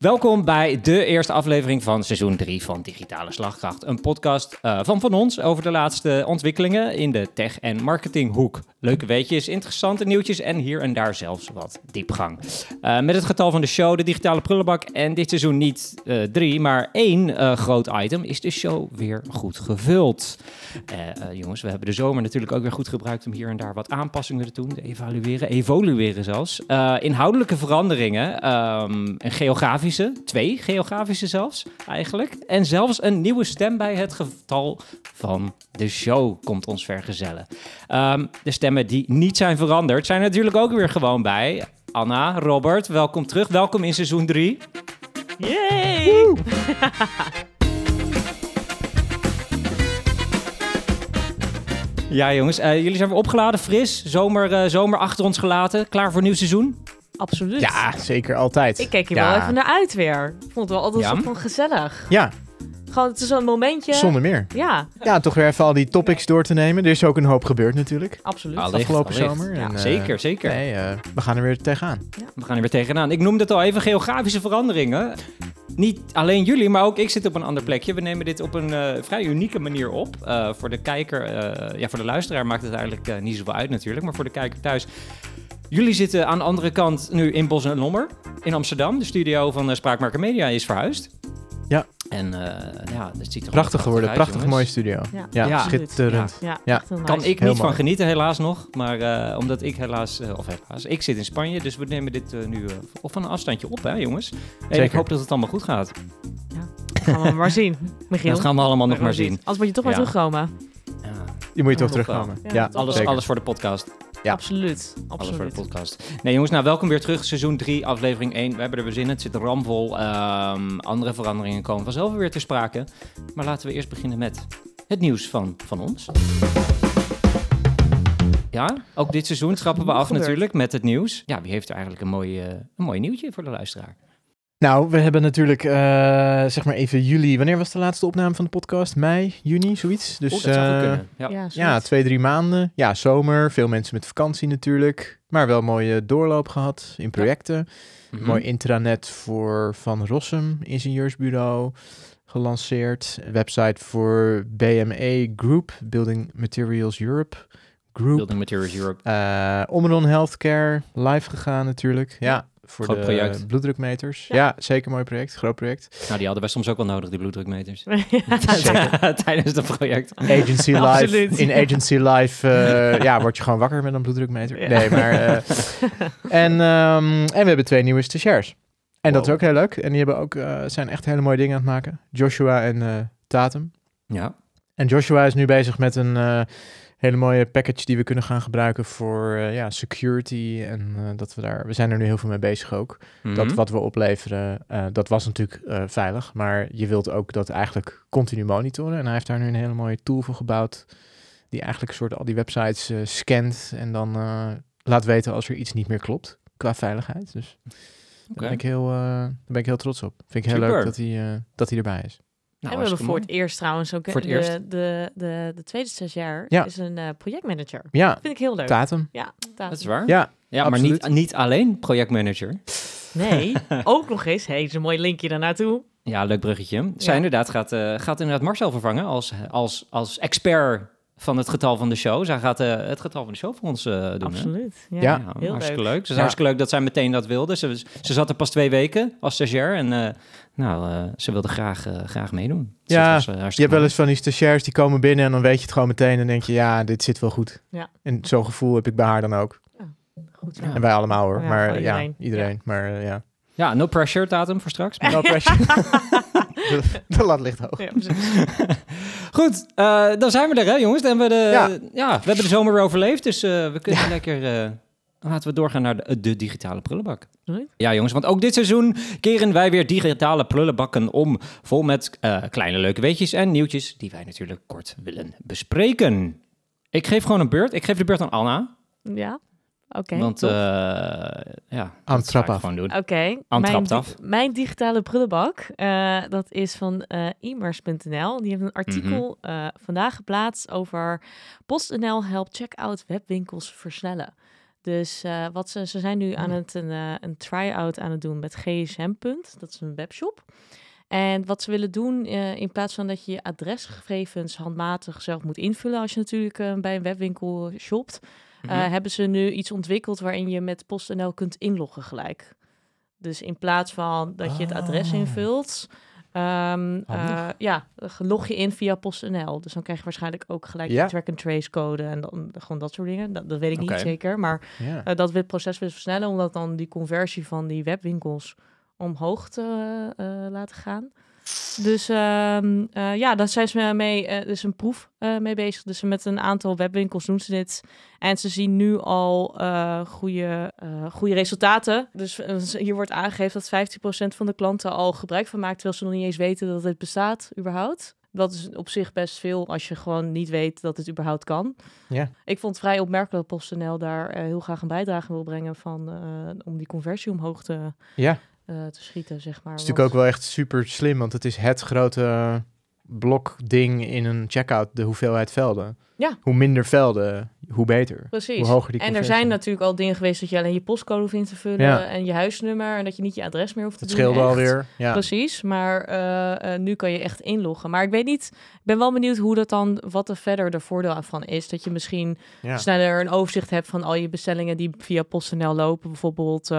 Welkom bij de eerste aflevering van seizoen 3 van Digitale Slagkracht. Een podcast uh, van Van Ons over de laatste ontwikkelingen in de tech- en marketinghoek. Leuke weetjes, interessante nieuwtjes en hier en daar zelfs wat diepgang. Uh, met het getal van de show, de Digitale Prullenbak en dit seizoen niet uh, drie, maar één groot item, is de show weer goed gevuld. jongens, we hebben de zomer natuurlijk ook weer goed gebruikt om hier en daar wat aanpassingen te doen, te evalueren, evolueren zelfs. inhoudelijke veranderingen um, en geografische twee geografische zelfs eigenlijk. En zelfs een nieuwe stem bij het getal van de show komt ons vergezellen. Um, de stemmen die niet zijn veranderd zijn natuurlijk ook weer gewoon bij. Anna, Robert, welkom terug. Welkom in seizoen 3. Yay! ja, jongens, uh, jullie zijn weer opgeladen, fris. Zomer, uh, zomer achter ons gelaten. Klaar voor nieuw seizoen? Absoluut. Ja, zeker altijd. Ik keek hier ja. wel even naar uit weer. Ik vond het wel altijd ja. zo van gezellig. Ja. Gewoon, het is zo'n momentje. Zonder meer. Ja. Ja, toch weer even al die topics door te nemen. Er is ook een hoop gebeurd natuurlijk. Absoluut. Allicht, Afgelopen allicht. zomer. Ja. En, uh, zeker, zeker. Nee, uh, we gaan er weer tegenaan. Ja. We gaan er weer tegenaan. Ik noemde het al even geografische veranderingen. Niet alleen jullie, maar ook ik zit op een ander plekje. We nemen dit op een uh, vrij unieke manier op. Uh, voor de kijker, ja, voor de luisteraar maakt het eigenlijk niet zoveel uit natuurlijk. Maar voor de kijker thuis Jullie zitten aan de andere kant nu in Bos en Lommer in Amsterdam. De studio van uh, Spraakmaker Media is verhuisd. Ja. En uh, ja, het ziet er prachtig geworden. Uit, prachtig jongens. mooie studio. Ja, ja, ja schitterend. Ja, ja. nice. Kan ik niet Heel van mooi. genieten helaas nog. Maar uh, omdat ik helaas, of helaas, ik zit in Spanje. Dus we nemen dit nu op van een afstandje op, hè jongens. En ik hoop dat het allemaal goed gaat. Ja, dat gaan we maar zien, Michiel. Dat gaan we allemaal nog maar zien. Anders moet je toch maar terugkomen. Ja. Je moet je toch terugkomen. Ja, alles, alles voor de podcast. Ja. Absoluut. Alles Absoluut. voor de podcast. Nee, jongens, nou welkom weer terug. Seizoen 3, aflevering 1. We hebben er weer zin in. Het zit ramvol. Um, andere veranderingen komen vanzelf weer ter sprake. Maar laten we eerst beginnen met het nieuws van, van ons. Ja, ook dit seizoen trappen we af natuurlijk met het nieuws. Ja, wie heeft er eigenlijk een mooi, uh, een mooi nieuwtje voor de luisteraar? Nou, we hebben natuurlijk, uh, zeg maar even juli. Wanneer was de laatste opname van de podcast? Mei, juni, zoiets? Dus oh, dat zou uh, kunnen. Ja, ja, ja, twee, drie maanden. Ja, zomer. Veel mensen met vakantie natuurlijk. Maar wel mooie doorloop gehad in projecten. Mhm. Mm -hmm. Mooi intranet voor Van Rossum, ingenieursbureau, gelanceerd. Website voor BME Group, Building Materials Europe. Group. Building Materials Europe. Uh, Omron Healthcare, live gegaan natuurlijk. Ja, voor Groot de project. bloeddrukmeters. Ja. ja. zeker mooi project. Groot project. Nou, die hadden wij soms ook wel nodig, die bloeddrukmeters. ja, Tijdens het project. Agency Live. In Agency Live uh, ja, word je gewoon wakker met een bloeddrukmeter. Ja. Nee, maar... Uh, en, um, en we hebben twee nieuwe stagiairs. En wow. dat is ook heel leuk. En die hebben ook, uh, zijn echt hele mooie dingen aan het maken. Joshua en Tatum. Ja. En Joshua is nu bezig met een uh, hele mooie package die we kunnen gaan gebruiken voor uh, ja, security. En uh, dat we daar, we zijn er nu heel veel mee bezig ook. Mm -hmm. Dat wat we opleveren, uh, dat was natuurlijk veilig. Maar je wilt ook dat eigenlijk continu monitoren. En hij heeft daar nu een hele mooie tool voor gebouwd. Die eigenlijk een soort al die websites scant. En dan laat weten als er iets niet meer klopt qua veiligheid. Dus okay. daar, ben ik heel, daar ben ik heel trots op. Vind ik heel Super. leuk dat hij, dat hij erbij is. Nou, en we hebben voor het eerst trouwens ook voor het de, eerst. De, de, de, de tweede stagiair ja. is een uh, projectmanager. Ja. Vind ik heel leuk. Tatum. Ja, dat is waar. Ja, ja maar niet, niet alleen projectmanager. Nee, ook nog eens. Hey, is een mooi linkje daarnaartoe. Ja, leuk bruggetje. Zij ja. inderdaad gaat, uh, gaat inderdaad Marcel vervangen als, als, als expert van het getal van de show. Zij gaat uh, het getal van de show voor ons uh, doen. Absoluut. Hè? Ja, ja heel hartstikke leuk. leuk. Het is ja. hartstikke leuk dat zij meteen dat wilde. Ze, ze zat er pas twee weken als stagiair en uh, nou, ze wilde graag, graag meedoen. Dus ja, was, je hebt wel eens van die stagiairs die komen binnen en dan weet je het gewoon meteen en denk je, ja, dit zit wel goed. Ja. En zo'n gevoel heb ik bij haar dan ook. Goed, en wij allemaal hoor, ja, maar iedereen. ja, iedereen. Maar ja. Ja, no pressure datum voor straks. No pressure. de, lat ligt hoog. Ja, Goed, uh, dan zijn we er, hè, jongens. Dan hebben we, de, ja. ja. we hebben de zomer weer overleefd, dus uh, we kunnen ja. lekker... Uh, laten we doorgaan naar de, de digitale prullenbak. Ja, jongens, want ook dit seizoen keren wij weer digitale prullenbakken om. Vol met kleine leuke weetjes en nieuwtjes die wij natuurlijk kort willen bespreken. Ik geef gewoon een beurt. Ik geef de beurt aan Anna. Ja. Oké. Okay, Want uh, ja, aan het trap af. Oké. Okay. Mijn, di af. mijn digitale prullenbak, uh, dat is van uh, immers.nl. Die heeft een artikel mm -hmm. vandaag geplaatst over PostNL helpt checkout webwinkels versnellen. Dus eh, wat ze, ze zijn nu aan het een, eh, een try-out aan het doen met GSM. Punt. Dat is een webshop. En wat ze willen doen, eh, in plaats van dat je je adresgegevens handmatig zelf moet invullen, als je natuurlijk eh, bij een webwinkel shopt, Mhm. hebben ze nu iets ontwikkeld waarin je met PostNL kunt inloggen gelijk. Dus in plaats van dat je het adres Oh. invult, ehm, eh, ja, log je in via PostNL. Dus dan krijg je waarschijnlijk ook gelijk Ja. je track-and-trace code en dan gewoon dat soort dingen. Dat, dat weet ik niet zeker, maar Ja. eh, dat wil het proces wil versnellen, omdat dan die conversie van die webwinkels omhoog te laten gaan. Dus ehm, eh, ja, daar zijn ze mee, dus een proef eh, mee bezig. Dus met een aantal webwinkels doen ze dit. En ze zien nu al goede, goede resultaten. Dus eh, hier wordt aangegeven dat 15% van de klanten al gebruik van maakt, terwijl ze nog niet eens weten dat het bestaat überhaupt. Dat is op zich best veel als je gewoon niet weet dat het überhaupt kan. Ja. Ik vond het vrij opmerkelijk dat PostNL daar heel graag een bijdrage wil brengen van, om die conversie omhoog te, ja. Eh, te schieten, zeg maar. Het is natuurlijk ook wel echt super slim, want het is het grote blokding in een checkout, de hoeveelheid velden. Ja. Hoe minder velden, hoe beter. Precies. Hoe hoger die en er zijn natuurlijk al dingen geweest dat je alleen je postcode hoeft in te vullen Ja. en je huisnummer en dat je niet je adres meer hoeft te Het doen. scheelde echt. alweer. Ja. Precies, maar eh, eh, nu kan je echt inloggen. Maar ik weet niet, ik ben wel benieuwd hoe dat dan, wat er verder de voordeel van is. Dat je misschien Ja. sneller een overzicht hebt van al je bestellingen die via PostNL lopen. Bijvoorbeeld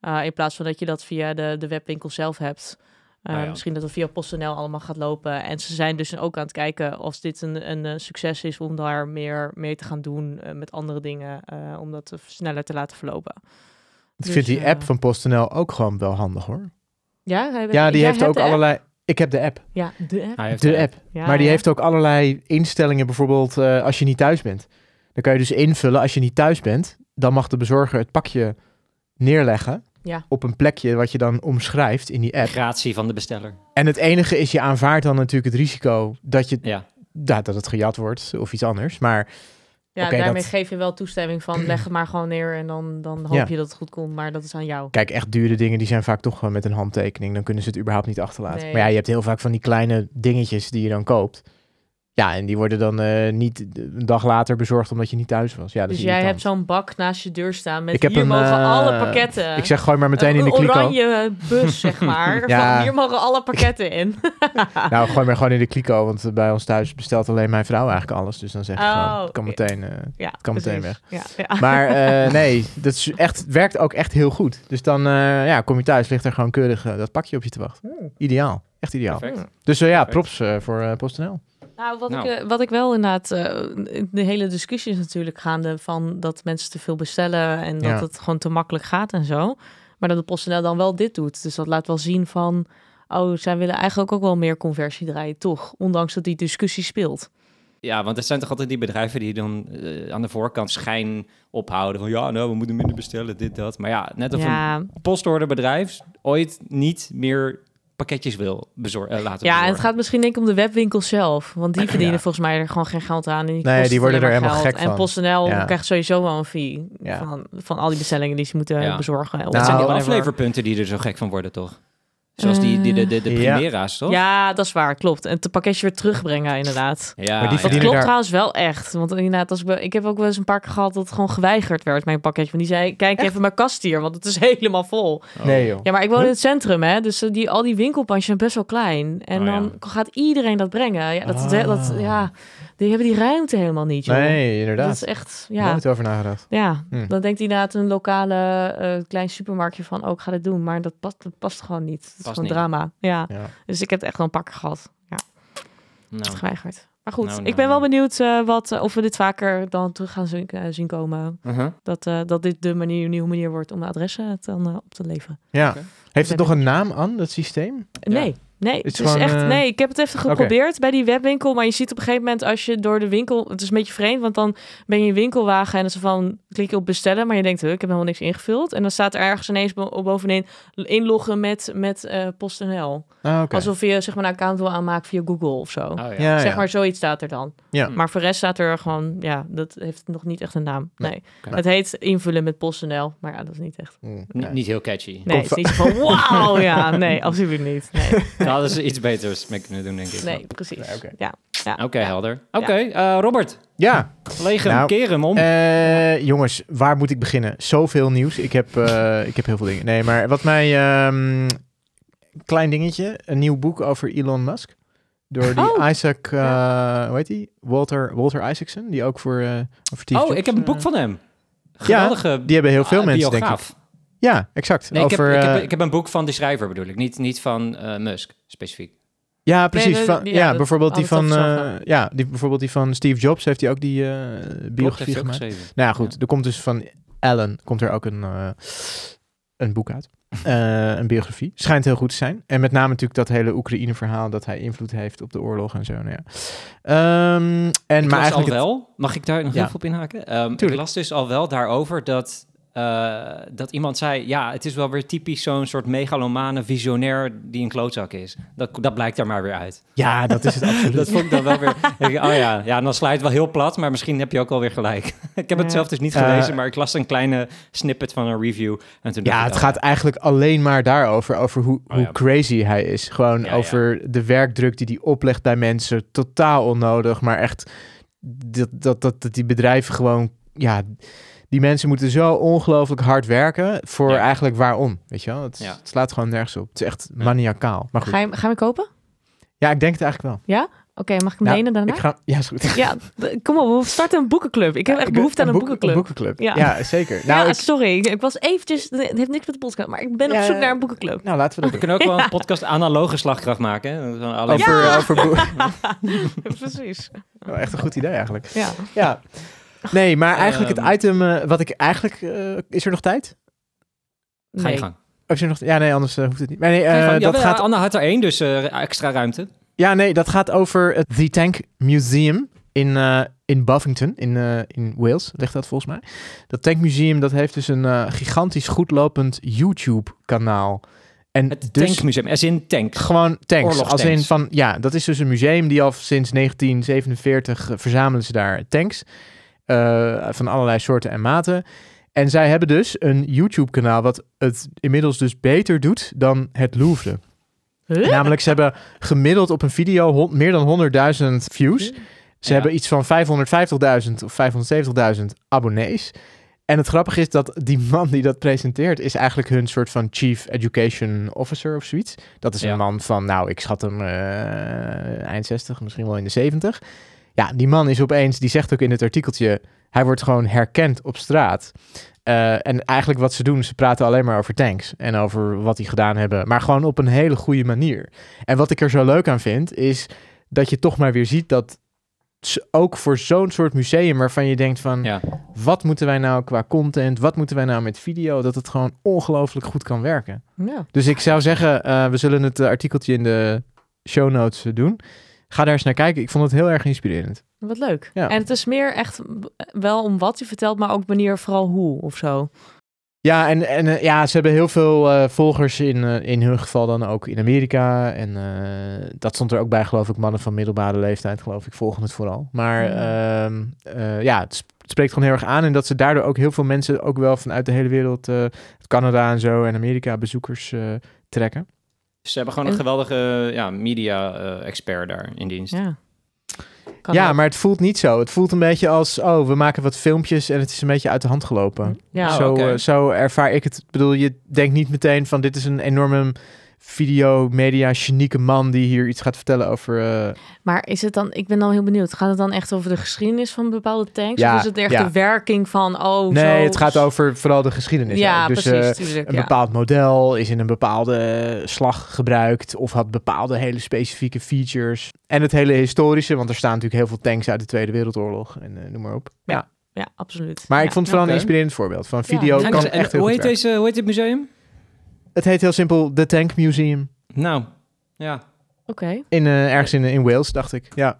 eh, in plaats van dat je dat via de, de webwinkel zelf hebt. Eh, ja. Misschien dat het via PostNL allemaal gaat lopen. En ze zijn dus ook aan het kijken als dit een, een, eh, succes is om daar meer mee te gaan doen met andere dingen. eh, om dat te- sneller te laten verlopen. Ik Dus, vind die app van PostNL ook gewoon wel handig hoor. Ja, hij- Ja, die heeft ook app? allerlei... Ik heb de app. Ja, de app. Hij heeft De app. Ja, maar die ja. heeft ook allerlei instellingen, bijvoorbeeld eh, als je niet thuis bent. Dan kan je dus invullen, als je niet thuis bent, dan mag de bezorger het pakje neerleggen Ja. op een plekje wat je dan omschrijft in die app. Gratie van de besteller. En het enige is, je aanvaardt dan natuurlijk het risico dat, je, Ja. ja, dat het gejat wordt of iets anders. Maar Ja, Oké, daarmee dat- geef je wel toestemming van leg het maar gewoon neer en dan, dan hoop Ja. je dat het goed komt, maar dat is aan jou. kijk, echt dure dingen, die zijn vaak toch gewoon met een handtekening. Dan kunnen ze het überhaupt niet achterlaten. Nee. Maar ja, je hebt heel vaak van die kleine dingetjes die je dan koopt. Ja, en die worden dan eh, niet een dag later bezorgd omdat je niet thuis was. Ja, dat dus is jij hebt zo'n bak naast je deur staan met Ik heb hier een, mogen eh, alle pakketten. Ik zeg gooi maar meteen Een in de kliko. oranje bus, zeg maar. Ja. Van, hier mogen alle pakketten in. Nou, gooi maar gewoon in de kliko, want eh, bij ons thuis bestelt alleen mijn vrouw eigenlijk alles. Dus dan zeg je Oh, gewoon, het kan meteen... eh, ja, kan meteen precies. Ja, ja. Maar eh, nee, dat is echt, het werkt ook echt heel goed. Dus dan eh, ja, kom je thuis, ligt er gewoon keurig dat pakje op je te wachten. Ideaal, echt ideaal. Perfect. Dus ja, props eh, voor eh PostNL. Nou, wat, Nou. Ik, eh, wat ik wel inderdaad... eh, de hele discussie is natuurlijk gaande van dat mensen te veel bestellen... en dat Ja. het gewoon te makkelijk gaat en zo. Maar dat de PostNL dan wel dit doet. Dus dat laat wel zien van... Oh, zij willen eigenlijk ook wel meer conversie draaien, toch? Ondanks dat die discussie speelt. Ja, want het zijn toch altijd die bedrijven die dan eh, aan de voorkant schijn ophouden van ja, nou, we moeten minder bestellen, dit, dat. Maar ja, net Ja, een postorderbedrijf ooit niet meer pakketjes wil bezor- eh, laten ja en bezorgen. het gaat misschien denk ik om de webwinkel zelf. Want die verdienen Ja. volgens mij er gewoon geen geld aan. En die, Nee, die worden er helemaal geld. gek En van. PostNL Ja. krijgt sowieso wel een fee Ja. van, van al die bestellingen die ze moeten Ja. bezorgen. Dat Nou, zijn die whatever. afleverpunten die er zo gek van worden, toch? Zoals die, die, de, de, de Ja. Primera's, toch? Ja, dat is waar, klopt. En het pakketje weer terugbrengen, inderdaad. Ja, Maar die. Dat klopt daar- trouwens wel echt. Want inderdaad, als ik, ik heb ook wel eens een paar keer gehad dat het gewoon geweigerd werd, mijn pakketje. Want die zei, kijk even mijn kast hier, want het is helemaal vol. Nee joh. Ja, maar ik woon in het centrum, hè. Dus eh, die, al die winkelpandjes zijn best wel klein. En Oh, ja. dan gaat iedereen dat brengen. Ja, dat, dat, Ah. ja, die hebben die ruimte helemaal niet. Nee, Dat inderdaad. is echt, ja. Nooit over nagedacht. Ja, Hm. dan denkt inderdaad een lokale eh, klein supermarktje van, oh, ik ga dit doen. Maar dat past, dat past gewoon niet. Het is gewoon niet. drama. Ja. Ja. Dus ik heb het echt wel een pakker gehad. Ja, Nou, geweigerd. Maar goed, Nou, ik nou, ben wel nou. benieuwd eh, wat, eh, of we dit vaker dan terug gaan zien, zien komen. uh-huh. Dat, eh, dat dit de manier, nieuwe manier wordt om adressen dan op te leveren. Ja. Heeft het nog een naam aan, dat systeem? Nee, nee. Het Het is gewoon, echt, eh, nee, ik heb het even geprobeerd bij die webwinkel. Maar je ziet op een gegeven moment als je door de winkel... Het is een beetje vreemd, want dan ben je in webwinkelwagen... en dan is van, klik je op bestellen. Maar je denkt, ik heb helemaal niks ingevuld. En dan staat er ergens ineens bo- bovenin... inloggen met, met eh PostNL. Ah, oké. Alsof je zeg maar, een account wil aanmaken via Google of zo. Oh, ja. Ja, zeg ja. maar, zoiets staat er dan. Ja. Maar voor de rest staat er gewoon... Ja, dat heeft nog niet echt een naam. Nee. Het heet invullen met PostNL. Maar ja, dat is niet echt... Mm, Niet, heel catchy. Nee, het is niet van... Wauw, ja. Nee, absoluut niet. Nee, Hadden ze iets beters mee kunnen doen, denk ik. nee precies. Nee, oké. Ja. Ja. Oké, Ja. helder. Oké, eh, Robert. Ja, Leeg hem, Nou, keer hem om. Eh, jongens, waar moet ik beginnen? Zoveel nieuws. Ik heb, eh, ik heb heel veel dingen. Nee, maar wat mij... ehm, klein dingetje. Een nieuw boek over Elon Musk. Door die Oh. Isaac... eh, hoe heet die? Walter, Walter Isaacson. Die ook voor... eh voor oh, Jobs, ik heb een boek van hem. Geweldige Die hebben heel veel mensen, denk ik. Ja, exact. Nee, over, ik, heb, ik, eh, heb, ik heb een boek van de schrijver bedoel ik, niet, niet van eh, Musk specifiek. ja, precies. nee, van, ja, ja, dat bijvoorbeeld die het van... eh, ja, die, bijvoorbeeld die van Steve Jobs heeft hij ook die eh Blog biografie ook gemaakt. Nou ja, goed. Ja. Er komt dus van Alan komt er ook een, eh, een boek uit. Eh, een biografie. Schijnt heel goed te zijn. En met name natuurlijk dat hele Oekraïne-verhaal... dat hij invloed heeft op de oorlog en zo. Nou ja. Ehm, en, Ik maar las al wel, mag ik daar nog Ja. even op inhaken? Ehm, ik las dus al wel daarover dat, eh, dat iemand zei... ja, het is wel weer typisch zo'n soort megalomane visionair die een klootzak is. Dat, dat blijkt er maar weer uit. Ja, dat is het absoluut. Dat vond ik dan wel weer... ik, oh ja, ja, dan sla je het wel heel plat, maar misschien heb je ook alweer gelijk. ik heb het zelf dus niet Eh, gelezen, maar ik las een kleine snippet van een review. En toen Ja, het oh gaat eigenlijk alleen maar daarover. Over hoe, Oh, hoe ja. crazy hij is. Gewoon over de werkdruk die hij oplegt bij mensen. Totaal onnodig. Maar echt dat, dat, dat, dat die bedrijven gewoon... Ja, die mensen moeten zo ongelooflijk hard werken. Voor Ja. eigenlijk waarom. Weet je wel? Het, Ja. het slaat gewoon nergens op. Het is echt Ja. maniacaal. Maar goed. Ga je, ga je kopen? Ja, ik denk het eigenlijk wel. Oké, mag ik hem Nou, lenen daarna? Ik ga, ja, is goed. Ja, kom op, we starten een boekenclub. Ik heb echt behoefte aan een boek- boekenclub. boekenclub. Ja. Ja. zeker. Nou, ja, ik, sorry. Ik was eventjes... Het heeft niks met de podcast, maar ik ben op Ja, zoek naar een boekenclub. nou, laten we dat We doen. kunnen ook wel een podcast analoge slagkracht maken. Hè? Over, over boek. Precies. Wel echt een goed idee eigenlijk. Ja. Ja. Nee, maar eigenlijk Ehm. het item eh, wat ik eigenlijk... eh, is er nog tijd? Ga je Nee. gang. Of is er nog... Ja, nee, anders eh, hoeft het niet. Maar nee, eh. Ja, dat gaat... Anna had er één, dus eh, extra ruimte. Ja, nee, dat gaat over het The Tank Museum in, eh, in Buffington, in, eh, in Wales, ligt dat volgens mij. Dat Tank Museum, dat heeft dus een eh, gigantisch goedlopend YouTube-kanaal. En Het dus tankmuseum, as in tanks. gewoon tanks. Als in van, ja, dat is dus een museum die al sinds 1947 eh, verzamelen ze daar tanks. Eh, van allerlei soorten en maten. En zij hebben dus een YouTube-kanaal wat het inmiddels dus beter doet dan het Louvre. Huh? Namelijk, ze hebben gemiddeld op een video meer dan 100.000 views. Ze Ja. hebben iets van 550.000 of 570.000 abonnees. En het grappige is dat die man die dat presenteert... is eigenlijk hun soort van chief education officer of zoiets. Dat is Ja. een man van, nou, ik schat hem eh, eind 60, misschien wel in de 70. Ja, die man is opeens, die zegt ook in het artikeltje... hij wordt gewoon herkend op straat. Eh, en eigenlijk wat ze doen, ze praten alleen maar over tanks en over wat die gedaan hebben, maar gewoon op een hele goede manier. En wat ik er zo leuk aan vind, is dat je toch maar weer ziet dat ook voor zo'n soort museum waarvan je denkt van, Ja. wat moeten wij nou qua content, wat moeten wij nou met video, dat het gewoon ongelooflijk goed kan werken. Ja. Dus ik zou zeggen, eh, we zullen het eh, artikeltje in de show notes doen. Ga daar eens naar kijken. Ik vond het heel erg inspirerend. Wat leuk. Ja. En het is meer echt wel om wat je vertelt, maar ook manier vooral hoe of zo. Ja, en, en eh, ja, ze hebben heel veel eh, volgers in, eh, in hun geval dan ook in Amerika. En dat stond er ook bij, geloof ik, mannen van middelbare leeftijd, geloof ik, volgen het vooral. Maar Ja. ehm, eh, ja, het, sp- het spreekt gewoon heel erg aan. En dat ze daardoor ook heel veel mensen, ook wel vanuit de hele wereld, Canada en zo en Amerika, bezoekers trekken. Ze hebben gewoon een En- geweldige ja, media-expert daar in dienst. Ja. Kan ja, maar het voelt niet zo. Het voelt een beetje als, oh, we maken wat filmpjes en het is een beetje uit de hand gelopen. Ja. Oh, zo, oké. eh, zo ervaar ik het. Ik bedoel, je denkt niet meteen van dit is een enorme video, media, genieke man die hier iets gaat vertellen over. eh, Maar is het dan, ik ben dan heel benieuwd, gaat het dan echt over de geschiedenis van bepaalde tanks? Ja, of is het echt ja. de werking van, oh nee, zo... het gaat over vooral de geschiedenis. Ja, ook. dus precies, eh, tuurlijk. een ja. bepaald model is in een bepaalde slag gebruikt of had bepaalde hele specifieke features. En het hele historische, want er staan natuurlijk heel veel tanks uit de Tweede Wereldoorlog en eh, noem maar op. Ja. Ja, absoluut. Maar Ja. ik vond het vooral een inspirerend voorbeeld van video. Ja. kan en echt heel hoe, heet deze, hoe heet dit museum? Het heet heel simpel The Tank Museum Nou, ja. Oké. in eh, ergens in, in Wales, dacht ik. Ja.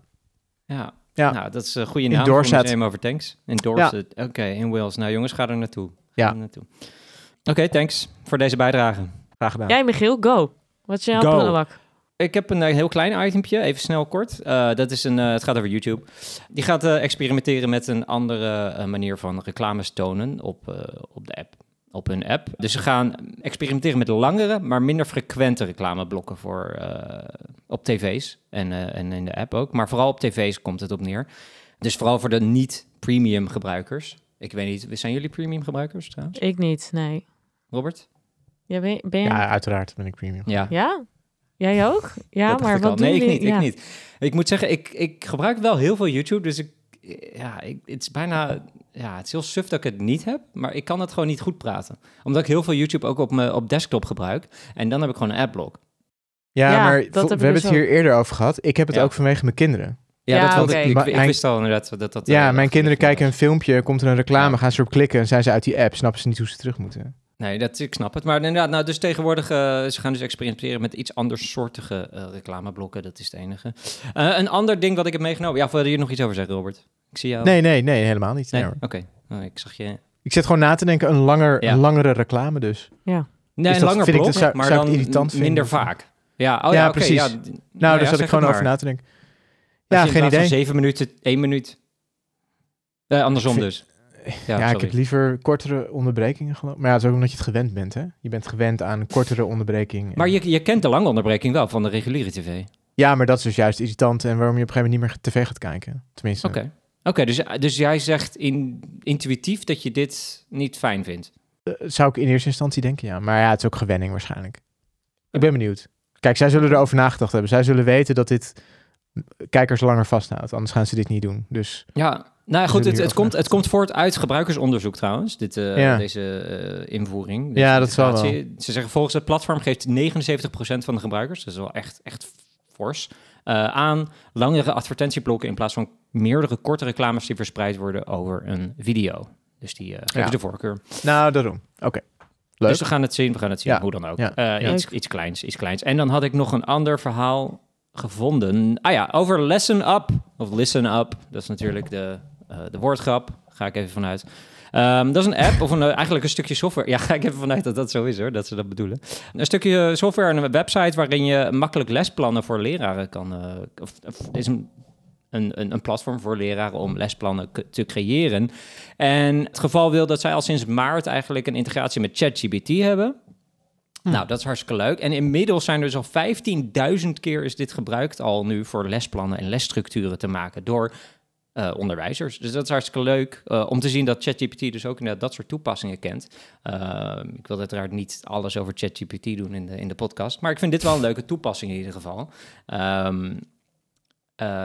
Ja. Ja. Nou, dat is een goede In naam voor een Dorset. museum over tanks. In Dorset. Oké, in Wales. Nou jongens, ga er naartoe. Ga Ja. er naartoe. Oké, thanks voor deze bijdrage. Graag gedaan. Jij, Michiel, go. Wat is jouw Go. prullenbak? Ik heb een eh, heel klein itempje, even snel kort. Eh, dat is een, eh, het gaat over YouTube. Die gaat eh, experimenteren met een andere eh, manier van reclames tonen op, eh, op de app. Op hun app. Dus ze gaan experimenteren met langere, maar minder frequente reclameblokken voor, eh, op tv's en, eh, en in de app ook. Maar vooral op tv's komt het op neer. Dus vooral voor de niet-premium gebruikers. Ik weet niet, zijn jullie premium gebruikers trouwens? Ik niet, nee. Robert? Ja, ben, ben je... Ja, uiteraard ben ik premium. Ja. Ja? Jij ook? Ja, Dat maar ik wat doen Nee, ik niet, ja. ik niet. Ik moet zeggen, ik, ik gebruik wel heel veel YouTube, dus ik, ja, ik, het is bijna, ja, het is heel suf dat ik het niet heb, maar ik kan het gewoon niet goed praten. Omdat ik heel veel YouTube ook op mijn op desktop gebruik en dan heb ik gewoon een adblock. Ja, Ja, maar dat vo- heb we hebben dus het hier eerder over gehad. Ik heb het Ja. ook vanwege mijn kinderen. Ja, Ja, dat oké. ik, ik, Maar ik mijn- wist al inderdaad dat dat... ja, eh, mijn kinderen kijken een filmpje, komt er een reclame, Ja. gaan ze erop klikken en zijn ze uit die app. Snappen ze niet hoe ze terug moeten. Nee, dat, ik snap het. Maar inderdaad, nou, dus tegenwoordig, eh, ze gaan dus experimenteren met iets andersoortige eh reclameblokken. Dat is het enige. Eh, een ander ding wat ik heb meegenomen. Ja, wil je hier nog iets over zeggen, Robert? Ik zie jou. Nee, nee, nee, helemaal niet. Nee? Nee, Oké. Oh, ik zag je... Ik zit gewoon na te denken, een, langer, Ja. een langere reclame dus. Nee, Dus een dat langer vind ik- blok, dat zou- maar zou ik dan irritant vinden. minder vaak. Ja, oh, Ja, ja, oké, precies. ja, Nou, ja, daar zat ik gewoon het over na te denken. Ja, geen idee. zeven minuten, één minuut. Eh, andersom dus. Ja, Ja, ik heb liever kortere onderbrekingen geloof Maar ja, het is ook omdat je het gewend bent, hè? Je bent gewend aan kortere onderbreking. Maar je, je kent de lange onderbreking wel van de reguliere tv. Ja, maar dat is dus juist irritant en waarom je op een gegeven moment niet meer tv gaat kijken. Tenminste. Oké. Oké, dus, dus jij zegt in, intuïtief dat je dit niet fijn vindt. Eh, zou ik in eerste instantie denken, ja. Maar ja, het is ook gewenning waarschijnlijk. Ik ben benieuwd. Kijk, zij zullen erover nagedacht hebben. Zij zullen weten dat dit kijkers langer vasthoudt. Anders gaan ze dit niet doen. Dus Ja, nou goed, het, het, komt, het komt voort uit gebruikersonderzoek trouwens, dit, eh, Ja. deze eh, invoering. Ja, dat zal. Ze zeggen volgens het platform geeft 79% van de gebruikers, dat is wel echt, echt fors, eh, aan langere advertentieblokken in plaats van meerdere korte reclames die verspreid worden over een video. Dus die eh geven Ja. de voorkeur. nou, daarom. Oké. Leuk. Dus we gaan het zien, we gaan het zien, Ja. hoe dan ook. Ja. Eh, Ja. Iets, iets kleins, iets kleins. En dan had ik nog een ander verhaal gevonden. Ah ja, over Lesson Up, of Listen Up. Dat is natuurlijk de, eh, de woordgrap, ga ik even vanuit. Ehm, dat is een app, of een, eh, eigenlijk een stukje software. Ja, ga ik even vanuit dat dat zo is hoor, dat ze dat bedoelen. Een stukje software en een website waarin je makkelijk lesplannen voor leraren kan... eh, of, is een, een, een, platform voor leraren om lesplannen te creëren. En het geval wil dat zij al sinds maart eigenlijk een integratie met ChatGPT hebben. Nou, dat is hartstikke leuk. En inmiddels zijn er dus al 15.000 keer is dit gebruikt al nu voor lesplannen en lesstructuren te maken door eh, onderwijzers. Dus dat is hartstikke leuk eh, om te zien dat ChatGPT dus ook inderdaad dat soort toepassingen kent. Uh, ik wil uiteraard niet alles over ChatGPT doen in de, in de podcast, maar ik vind dit wel een leuke toepassing in ieder geval. Um, uh,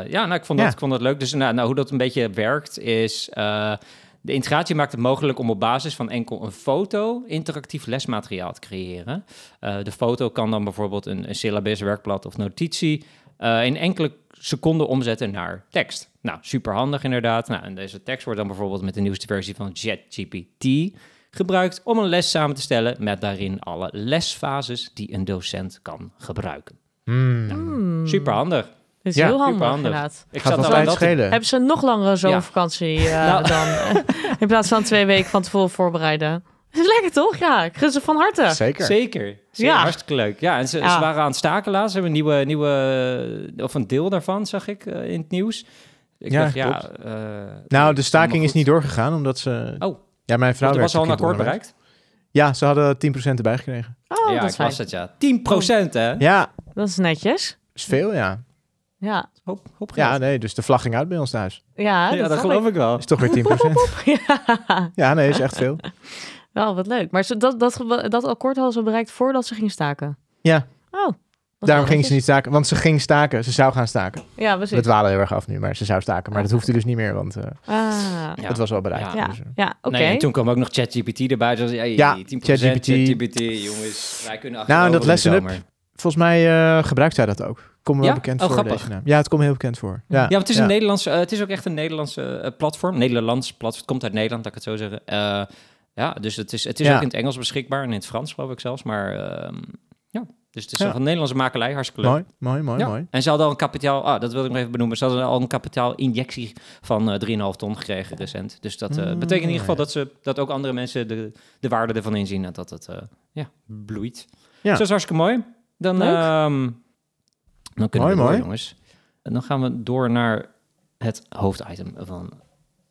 ja, nou, ik vond, dat, Ja. ik vond dat leuk. Dus nou, nou, hoe dat een beetje werkt is... De integratie maakt het mogelijk om op basis van enkel een foto interactief lesmateriaal te creëren. Uh, de foto kan dan bijvoorbeeld een, een syllabus, werkblad of notitie uh, in enkele seconden omzetten naar tekst. Nou, super handig inderdaad. Nou, en deze tekst wordt dan bijvoorbeeld met de nieuwste versie van ChatGPT gebruikt om een les samen te stellen met daarin alle lesfases die een docent kan gebruiken. Mm. Hmm. Super handig. Dit is Ja, heel handig, superhandig. inderdaad. Ik Gaat zat al aan dat schelen. Hebben ze een nog langere zomervakantie eh, Nou. dan? in plaats van twee weken van tevoren voorbereiden. Dat is lekker toch? Ja, ik gun ze van harte. Zeker. Zeker. Zeker. Ja. Hartstikke leuk. Ja, en ze, Ja. ze waren aan het staken laatst. Ze hebben een nieuwe, nieuwe, of een deel daarvan, zag ik eh, in het nieuws. Ik Ja, dacht, ja, eh, Nou, de staking is niet doorgegaan, omdat ze... Oh. Ja, mijn vrouw. Er was al een akkoord bereikt. Ja, ze hadden 10% erbij gekregen. Oh, ja, dat was het, ja. 10 procent, hè? Ja, Dat is netjes. is veel, ja. Ja, Hoop, hoop. Ja, nee, dus de vlag ging uit bij ons thuis. ja, Ja, dat, dat snap geloof ik wel. Is toch weer 10%. Ja, ja, nee, is echt veel. wel wat leuk. Maar ze, dat, dat, dat akkoord hadden ze bereikt voordat ze ging staken. Ja. Oh. Dat Daarom ging ze niet staken, want ze ging staken. Ze zou gaan staken. Ja, We precies. dwalen heel erg af nu, maar ze zou staken. Maar dat hoefde dus niet meer, want eh, Ah, Ja. het was wel bereikt. ja, Dus, eh, ja oké. Nee, en toen kwam ook nog ChatGPT erbij. Dus ja, Ja, 10% ChatGPT. ChatGPT, jongens. Wij kunnen Nou, en dat Lesson Up. Volgens mij eh, gebruikt zij dat ook. Komt Ja? wel bekend Oh, voor grappig. deze naam. Ja, het komt heel bekend voor. Ja, Ja, want het is, een Nederlands, eh, het is ook echt een Nederlandse platform. Nederlands platform. Het komt uit Nederland, laat ik het zo zeggen. Eh, ja, dus het is, het is Ja. ook in het Engels beschikbaar en in het Frans geloof ik zelfs. Maar ehm, ja, dus het is Ja. een Nederlandse makelij, hartstikke leuk. Mooi, mooi, mooi, Ja. mooi. En ze hadden al een kapitaal, ah, dat wilde ik nog even benoemen. Ze hadden al een kapitaalinjectie van eh 3,5 ton gekregen recent. Dus dat eh, Mm, betekent in ieder geval ja. dat, ze, dat ook andere mensen de, de waarde ervan inzien. En dat het eh, ja, bloeit. Ja. Dus dat is hartstikke mooi. Dan, ehm, dan kunnen Mooi, we door, mooi. jongens. En dan gaan we door naar het hoofditem van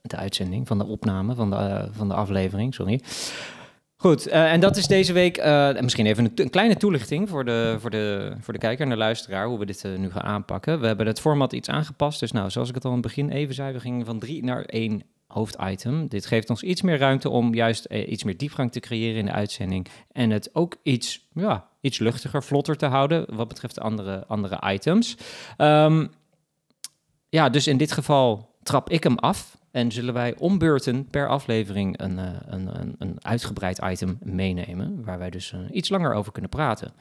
de uitzending, van de opname, van de, van de aflevering, sorry. Goed, uh, en dat is deze week uh, misschien even een, kleine toelichting voor de, voor, de, voor de kijker en de luisteraar, hoe we dit uh, nu gaan aanpakken. We hebben het format iets aangepast. Dus nou, zoals ik het al in het begin even zei, we gingen van drie naar één hoofditem. Dit geeft ons iets meer ruimte om juist iets meer diepgang te creëren in de uitzending. En het ook iets, ja, iets luchtiger, vlotter te houden wat betreft de andere, andere items. Um, ja, dus in dit geval trap ik hem af. En zullen wij om beurten per aflevering een, een, een, een uitgebreid item meenemen. Waar wij dus iets langer over kunnen praten.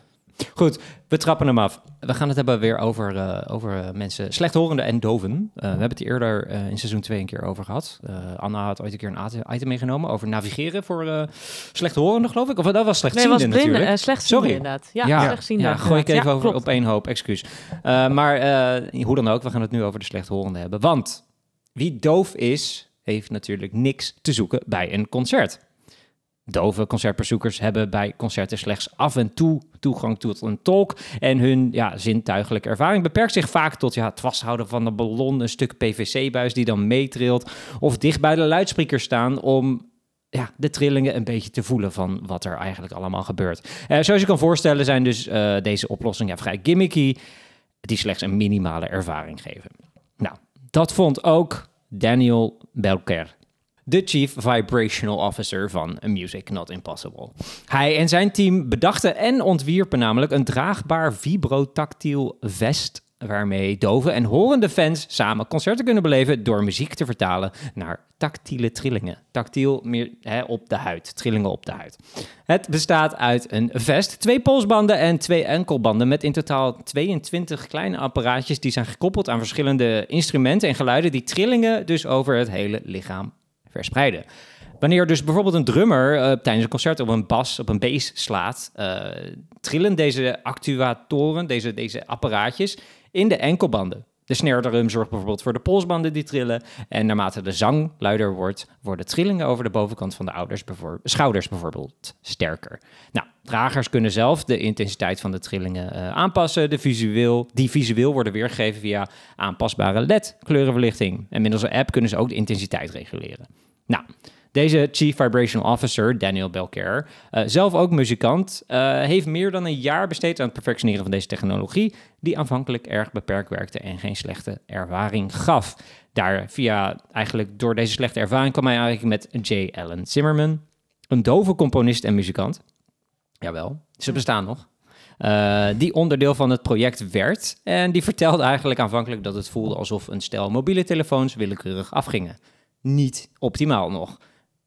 Goed, we trappen hem af. We gaan het hebben weer over, uh, over mensen slechthorenden en doven. We hebben het eerder in seizoen 2 een keer over gehad. Anna had ooit een keer een item meegenomen over navigeren voor slechthorenden, geloof ik. Of dat was slechtziende nee, was blind, natuurlijk. slechtziende Sorry. inderdaad. Ja, ja, slechtziende. Ja, gooi ik even over, op één hoop, excuus. maar hoe dan ook, we gaan het nu over de slechthorenden hebben. Want wie doof is, heeft natuurlijk niks te zoeken bij een concert. Dove concertbezoekers hebben bij concerten slechts af en toe toegang tot een tolk. En hun ja, zintuigelijke ervaring beperkt zich vaak tot ja, het vasthouden van een ballon, een stuk PVC-buis die dan meetrilt. Of dicht bij de luidspreker staan om ja, de trillingen een beetje te voelen van wat er eigenlijk allemaal gebeurt. Uh, zoals je kan voorstellen zijn dus uh, deze oplossingen ja, vrij gimmicky, die slechts een minimale ervaring geven. Nou, dat vond ook Daniel Belker de Chief Vibrational Officer van Music Not Impossible. Hij en zijn team bedachten en ontwierpen namelijk een draagbaar vibrotactiel vest waarmee dove en horende fans samen concerten kunnen beleven door muziek te vertalen naar tactiele trillingen. Tactiel meer hè, op de huid, trillingen op de huid. Het bestaat uit een vest, twee polsbanden en twee enkelbanden met in totaal 22 kleine apparaatjes die zijn gekoppeld aan verschillende instrumenten en geluiden die trillingen dus over het hele lichaam verspreiden. Wanneer dus bijvoorbeeld een drummer uh, tijdens een concert op een bas, op een bass slaat, uh, trillen deze actuatoren, deze, deze apparaatjes, in de enkelbanden. De snare zorgt bijvoorbeeld voor de polsbanden die trillen. En naarmate de zang luider wordt, worden trillingen over de bovenkant van de ouders schouders bijvoorbeeld sterker. Nou, dragers kunnen zelf de intensiteit van de trillingen uh, aanpassen, de visueel, die visueel worden weergegeven via aanpasbare LED-kleurenverlichting. En middels een app kunnen ze ook de intensiteit reguleren. Nou, deze Chief Vibrational Officer, Daniel Belker, uh, zelf ook muzikant, uh, heeft meer dan een jaar besteed aan het perfectioneren van deze technologie, die aanvankelijk erg beperkt werkte en geen slechte ervaring gaf. Daar via, eigenlijk door deze slechte ervaring kwam hij eigenlijk met J. Allen Zimmerman, een dove componist en muzikant. Jawel, ze bestaan nog. Uh, die onderdeel van het project werd. En die vertelde eigenlijk aanvankelijk dat het voelde alsof een stel mobiele telefoons willekeurig afgingen. Niet optimaal nog.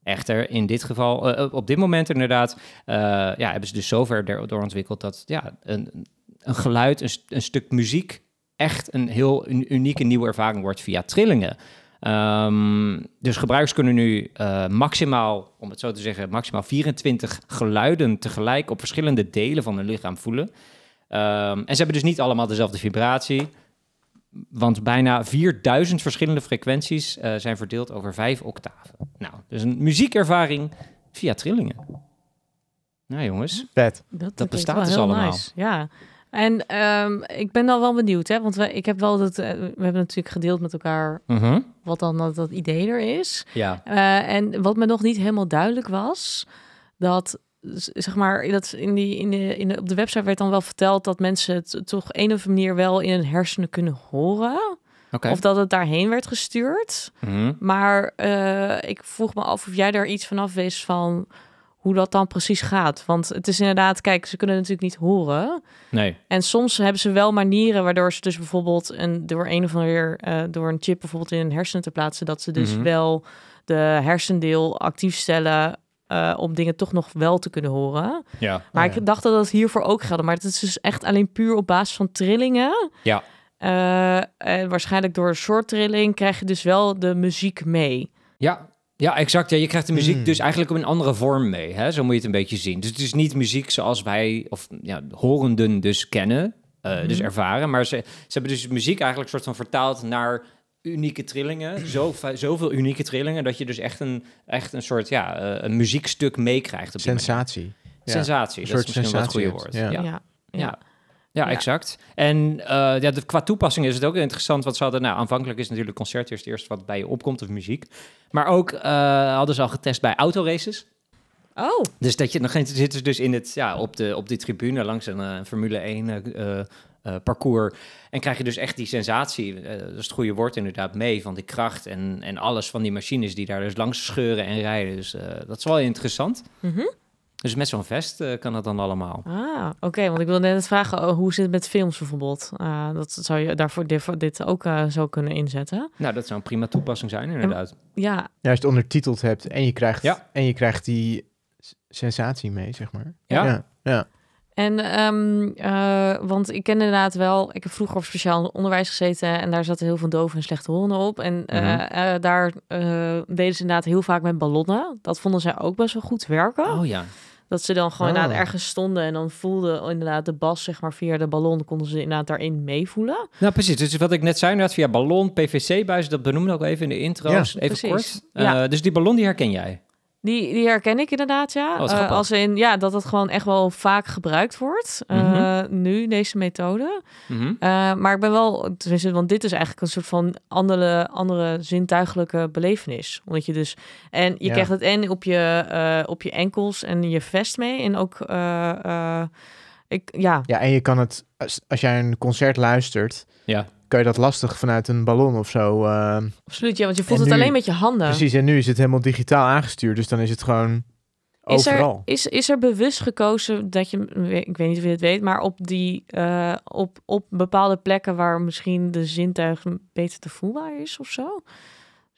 Echter, in dit geval, uh, op dit moment inderdaad, uh, ja, hebben ze dus zover doorontwikkeld dat ja, een, een geluid, een, een, stuk muziek, echt een heel unieke nieuwe ervaring wordt via trillingen. Um, dus gebruikers kunnen nu maximaal, om het zo te zeggen, maximaal 24 geluiden tegelijk op verschillende delen van hun lichaam voelen. Um, en ze hebben dus niet allemaal dezelfde vibratie. Want bijna 4000 verschillende frequenties uh, zijn verdeeld over vijf octaven. Nou, dus een muziekervaring via trillingen. Nou jongens, Vet. dat, dat bestaat dus allemaal. Nice. Ja, en um, ik ben dan wel benieuwd, hè? want we, ik heb wel dat, uh, we hebben natuurlijk gedeeld met elkaar uh -huh. wat dan dat, dat, idee er is. Ja. Uh, en wat me nog niet helemaal duidelijk was, dat zeg maar, dat in die, in de, in de, op de website werd dan wel verteld dat mensen het toch een of andere manier wel in hun hersenen kunnen horen. Okay. Of dat het daarheen werd gestuurd. Mm -hmm. Maar uh, ik vroeg me af of jij daar iets van af wist van hoe dat dan precies gaat. Want het is inderdaad, kijk, ze kunnen natuurlijk niet horen. Nee. En soms hebben ze wel manieren waardoor ze dus bijvoorbeeld een, door een of andere uh, door een chip bijvoorbeeld in hun hersenen te plaatsen, dat ze dus Mhm. mm -hmm. wel de hersendeel actief stellen uh, om dingen toch nog wel te kunnen horen. Ja. Maar Oh, ja. ik dacht dat dat hiervoor ook geldt. Maar het is dus echt alleen puur op basis van trillingen. Ja. Uh, en waarschijnlijk door een soort trilling krijg je dus wel de muziek mee. Ja, ja, exact. Ja, je krijgt de muziek Mm. dus eigenlijk op een andere vorm mee. Hè? Zo moet je het een beetje zien. Dus het is niet muziek zoals wij, of ja, horenden dus kennen, uh, Mhm. dus ervaren. Maar ze, ze hebben dus muziek eigenlijk soort van vertaald naar unieke trillingen. Zo, zoveel unieke trillingen dat je dus echt een, echt een soort ja, uh, een muziekstuk meekrijgt. Op. Sensatie. Ja. Sensatie, Een dat is soort misschien wel het goede woord. Ja. ja. Ja. Ja. Ja, exact. En uh, ja, de, qua toepassing is het ook interessant wat ze hadden. Nou, aanvankelijk is natuurlijk concert eerst eerst wat bij je opkomt of muziek. Maar ook uh, hadden ze al getest bij autoraces. Oh, Dus dat je dan zitten ze dus in het, ja, op, de, op die tribune langs een eh, Formule 1 eh, parcours. En krijg je dus echt die sensatie, eh, dat is het goede woord inderdaad, mee van die kracht en, en alles van die machines die daar dus langs scheuren en rijden. Dus eh, dat is wel interessant. Mhm. Dus met zo'n vest kan dat dan allemaal. ah, oké. want ik wilde net vragen, oh, hoe zit het met films bijvoorbeeld? Ah, dat zou je daarvoor dit, voor dit ook zo kunnen inzetten. Nou, dat zou een prima toepassing zijn inderdaad. Ja, Ja, als je het ondertiteld hebt en je krijgt, Ja. en je krijgt die s- sensatie mee, zeg maar. Ja? ja. ja. En, ehm, eh, want ik ken inderdaad wel, ik heb vroeger op speciaal onderwijs gezeten en daar zaten heel veel dove en slechte honden op. En eh, Mhm. eh, daar deden ze inderdaad heel vaak met ballonnen. Dat vonden zij ook best wel goed werken. Oh ja. Dat ze dan gewoon Oh. inderdaad ergens stonden en dan voelden inderdaad de bas, zeg maar, via de ballon konden ze inderdaad daarin meevoelen. Nou, precies. Dus wat ik net zei, inderdaad, via ballon, PVC-buis, dat benoemde ook even in de intro's. Ja, even precies. kort. Ja. Dus die ballon, die herken jij? Die, die herken ik inderdaad, ja. Oh, Eh, als in, ja, dat het gewoon echt wel vaak gebruikt wordt. eh, Mhm. Nu, deze methode. Mhm. Eh, maar ik ben wel, tenminste, want dit is eigenlijk een soort van andere, andere zintuigelijke belevenis. Omdat je dus, en je Ja. krijgt het en op je, eh, op je enkels en je vest mee. En ook, eh, eh, ik, ja, Ja, en je kan het, als, als jij een concert luistert, Ja. Kan je dat lastig vanuit een ballon of zo. eh, absoluut. Ja, want je voelt het nu- alleen met je handen. Precies, en nu is het helemaal digitaal aangestuurd, dus dan is het gewoon Is er, overal. is, is er bewust gekozen dat je, ik weet niet of je het weet, maar op die, eh, op, op bepaalde plekken waar misschien de zintuig beter te voelbaar is of zo?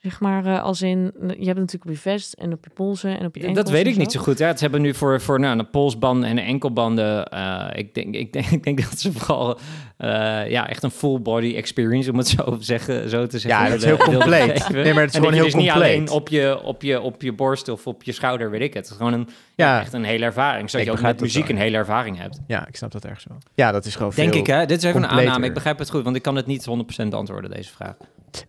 Zeg maar, eh, als in, je hebt natuurlijk op je vest en op je polsen en op je enkels. Dat weet ik niet zo goed. Ja, ze hebben nu voor, voor nou, de polsbanden en de enkelbanden. eh, ik, denk, ik, denk, ik denk dat ze vooral eh, ja, echt een full body experience, om het zo, zeggen, zo te zeggen. Ja, dat is heel compleet. Nee, maar het is en gewoon heel dus compleet. niet alleen op je, op, je, op je borst of op je schouder, weet ik het. Het is gewoon een, Ja. echt een hele ervaring. Zodat Ik je ook met muziek een hele ervaring hebt. Ja, ik snap dat ergens wel. Ja, dat is gewoon Denk veel. ik, hè? Dit is even een aanname. Ik begrijp het goed, want ik kan het niet 100% antwoorden, deze vraag.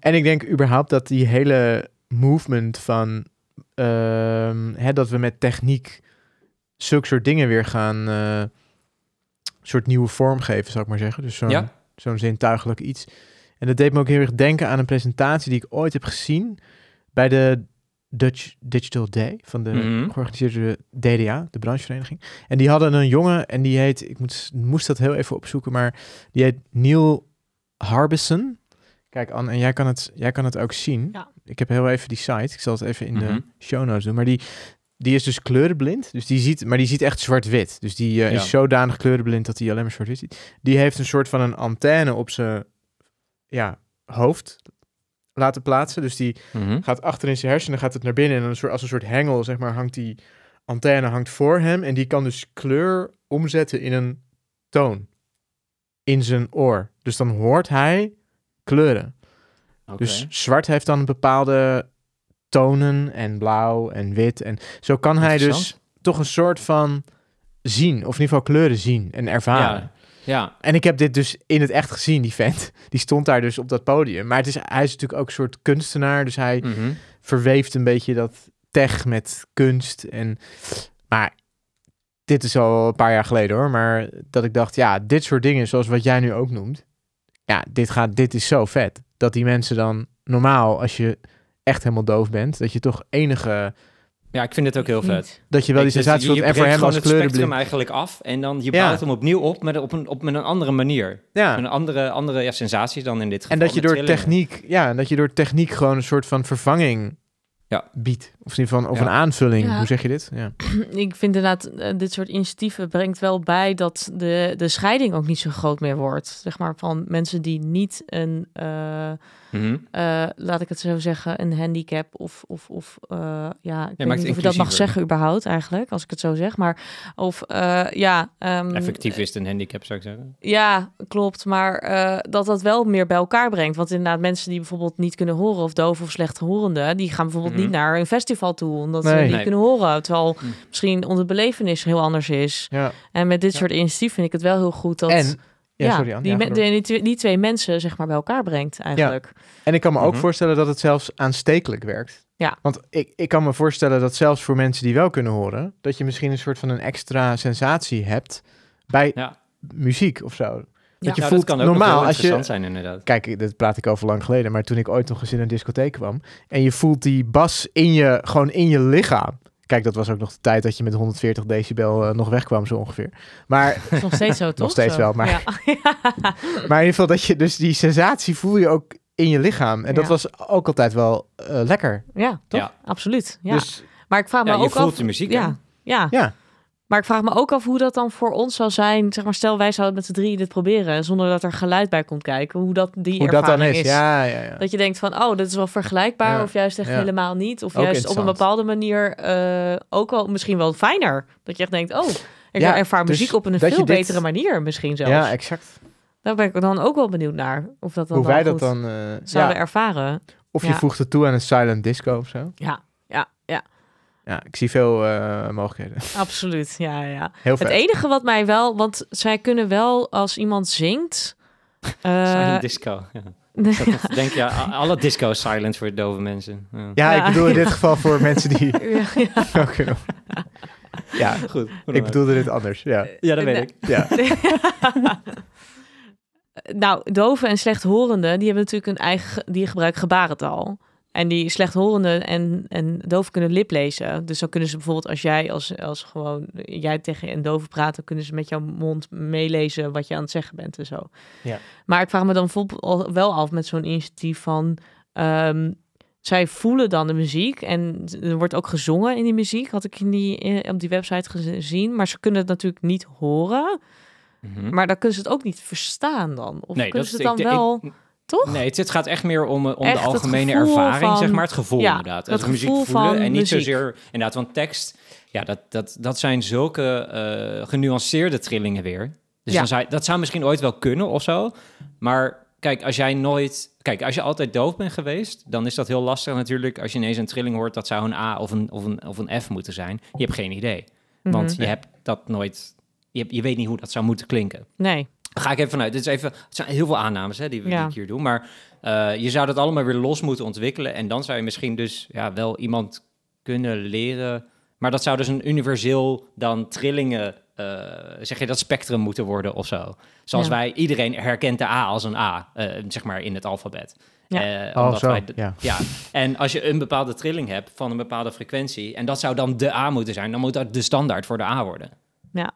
En ik denk überhaupt dat die hele movement van ehm, hè, dat we met techniek zulke soort dingen weer gaan eh soort nieuwe vorm geven, zou ik maar zeggen. Dus zo'n Ja. zo'n zintuigelijk iets. En dat deed me ook heel erg denken aan een presentatie die ik ooit heb gezien bij de Dutch Digital Day van de Mhm. georganiseerde DDA, de branchevereniging. En die hadden een jongen en die heet, ik moet, moest dat heel even opzoeken, maar die heet Neil Harbison. Kijk, Anne, en jij kan het, jij kan het ook zien. Ja. Ik heb heel even die site. Ik zal het even in Mhm. de show notes doen. Maar die, die is dus kleurenblind. Dus die ziet, maar die ziet echt zwart-wit. Dus die eh, Ja. is zodanig kleurenblind dat hij alleen maar zwart-wit ziet. Die heeft een soort van een antenne op zijn ja, hoofd laten plaatsen. Dus die Mhm. gaat achter in zijn hersenen, gaat het naar binnen. En een soort, als een soort hengel, zeg maar, hangt die antenne hangt voor hem. En die kan dus kleur omzetten in een toon. In zijn oor. Dus dan hoort hij kleuren. Dus zwart heeft dan bepaalde tonen en blauw en wit. En zo kan hij dus toch een soort van zien. Of in ieder geval kleuren zien en ervaren. Ja, ja. En ik heb dit dus in het echt gezien, die vent. Die stond daar dus op dat podium. Maar het is, hij is natuurlijk ook een soort kunstenaar. Dus hij Mhm. verweeft een beetje dat tech met kunst. En, maar dit is al een paar jaar geleden hoor. Maar dat ik dacht, ja, dit soort dingen zoals wat jij nu ook noemt. Ja, dit, gaat, dit is zo vet. Dat die mensen dan normaal, als je echt helemaal doof bent, dat je toch enige, Ja, ik vind het ook heel vet. Niet. dat je wel die dus sensatie voelt. En voor hem als het spectrum eigenlijk af en dan je Ja. bouwt hem opnieuw op met, op een, op, met een andere manier. Ja. Een andere, andere ja, sensaties dan in dit geval. En dat je door trillingen. techniek, ja, en dat je door techniek gewoon een soort van vervanging Ja. biedt. Of in ieder geval, of Ja. een aanvulling. Ja. Hoe zeg je dit? Ja. Ik vind inderdaad, eh, dit soort initiatieven brengt wel bij dat de, de scheiding ook niet zo groot meer wordt. Zeg maar van mensen die niet een, eh, Mhm. eh, laat ik het zo zeggen, een handicap of, of, of eh, ja, ik weet maakt niet of je dat mag zeggen überhaupt eigenlijk, als ik het zo zeg. Maar of eh, ja, ehm, Effectief is het een handicap, zou ik zeggen. Ja, klopt. Maar eh, dat dat wel meer bij elkaar brengt. Want inderdaad, mensen die bijvoorbeeld niet kunnen horen, of doof of slechthorenden, die gaan bijvoorbeeld Mhm. niet naar een festival toe, omdat ze Nee. niet Nee. kunnen horen. Terwijl Mm. misschien onze belevenis heel anders is. ja. En met dit Ja. soort initiatief vind ik het wel heel goed dat En, ja, sorry Anne. die, die, twee- die twee mensen zeg maar bij elkaar brengt eigenlijk. En ik kan me ook Mhm. voorstellen dat het zelfs aanstekelijk werkt. Ja. Want ik, ik kan me voorstellen dat zelfs voor mensen die wel kunnen horen, dat je misschien een soort van een extra sensatie hebt bij Ja. muziek of zo. Ja. Dat je Nou, voelt dat kan ook normaal nog heel als je. interessant zijn, inderdaad. Kijk, dat praat ik over lang geleden, maar toen ik ooit nog eens in een discotheek kwam en je voelt die bas in je, gewoon in je lichaam. Kijk, dat was ook nog de tijd dat je met 140 decibel eh, nog wegkwam, zo ongeveer. Maar, Dat is nog steeds zo, toch? steeds Zo. wel, maar- Ja. maar in ieder geval dat je dus die sensatie voel je ook in je lichaam. En dat Ja. was ook altijd wel eh, lekker. ja, toch? Ja. Absoluut. Ja. Dus maar ik vraag me Ja, je ook voelt de muziek? Ja, ja. ja, Maar ik vraag me ook af hoe dat dan voor ons zou zijn. Zeg maar, stel wij zouden met z'n drieën dit proberen, zonder dat er geluid bij komt kijken. Hoe dat die hoe dat dan ervaring is. Ja, ja, ja. Dat je denkt van, oh, dit is wel vergelijkbaar. Of juist echt helemaal niet. Of Ook juist op een bepaalde manier eh, ook wel misschien wel fijner. Dat je echt denkt, oh, ik ervaar dus muziek op een dat veel dit- betere manier misschien zelfs. Ja, exact. Daar ben ik dan ook wel benieuwd naar. Of dat dan Hoe wij dat dan... eh, zouden ervaren. of je voegt het toe aan een silent disco of zo. Ja, Ja, ik zie veel eh, mogelijkheden. absoluut. Ja, ja. Heel vet. Het enige wat mij wel, want zij kunnen wel als iemand zingt. eh, Silent disco. Ja. denk je, a- alle disco is silent voor dove mensen. Ja. Ja, Ja. ik bedoel in dit geval voor mensen die... ja, ja. Oké. Ja, Goed. ik bedoelde dit anders. Ja, Ja, dat weet Nee. ik. ja. nou, doven en slechthorenden, die hebben natuurlijk een eigen, ge- die gebruiken gebarentaal. En die slechthorenden en, en doven kunnen liplezen. Dus dan kunnen ze bijvoorbeeld als jij als, als gewoon jij tegen een dove praat, dan kunnen ze met jouw mond meelezen wat je aan het zeggen bent en zo. Ja. Maar ik vraag me dan bijvoorbeeld wel af met zo'n initiatief van ehm, zij voelen dan de muziek en er wordt ook gezongen in die muziek, had ik in die, eh, op die website gezien. Maar ze kunnen het natuurlijk niet horen. Mhm. Maar dan kunnen ze het ook niet verstaan dan. Of Nee, kunnen dat ze het dan ik- wel, toch? Nee, het, het gaat echt meer om, eh, om Echt de algemene ervaring, van- zeg maar. Het gevoel ja, inderdaad. het muziek gevoel voelen van en niet muziek. zozeer... Inderdaad, want tekst, ja, dat, dat, dat zijn zulke eh, genuanceerde trillingen weer. Dus Ja. dan zou, dat zou misschien ooit wel kunnen of zo. Maar kijk, als jij nooit... Kijk, als je altijd doof bent geweest, dan is dat heel lastig natuurlijk. Als je ineens een trilling hoort, dat zou een A of een, of een, of een F moeten zijn. Je hebt geen idee. Want Mhm. je hebt dat nooit... Je, je weet niet hoe dat zou moeten klinken. Nee. Ga ik even vanuit. Dit is even, het zijn heel veel aannames hè, die, we, Ja. die ik hier doe. Maar eh, je zou dat allemaal weer los moeten ontwikkelen. En dan zou je misschien dus ja, wel iemand kunnen leren. Maar dat zou dus een universeel dan trillingen, eh, zeg je dat spectrum moeten worden of zo. Zoals Ja. wij, iedereen herkent de A als een A, eh, zeg maar in het alfabet. Ja. Eh, Oh, omdat zo. wij ja, en als je een bepaalde trilling hebt van een bepaalde frequentie, en dat zou dan de A moeten zijn, dan moet dat de standaard voor de A worden. Ja.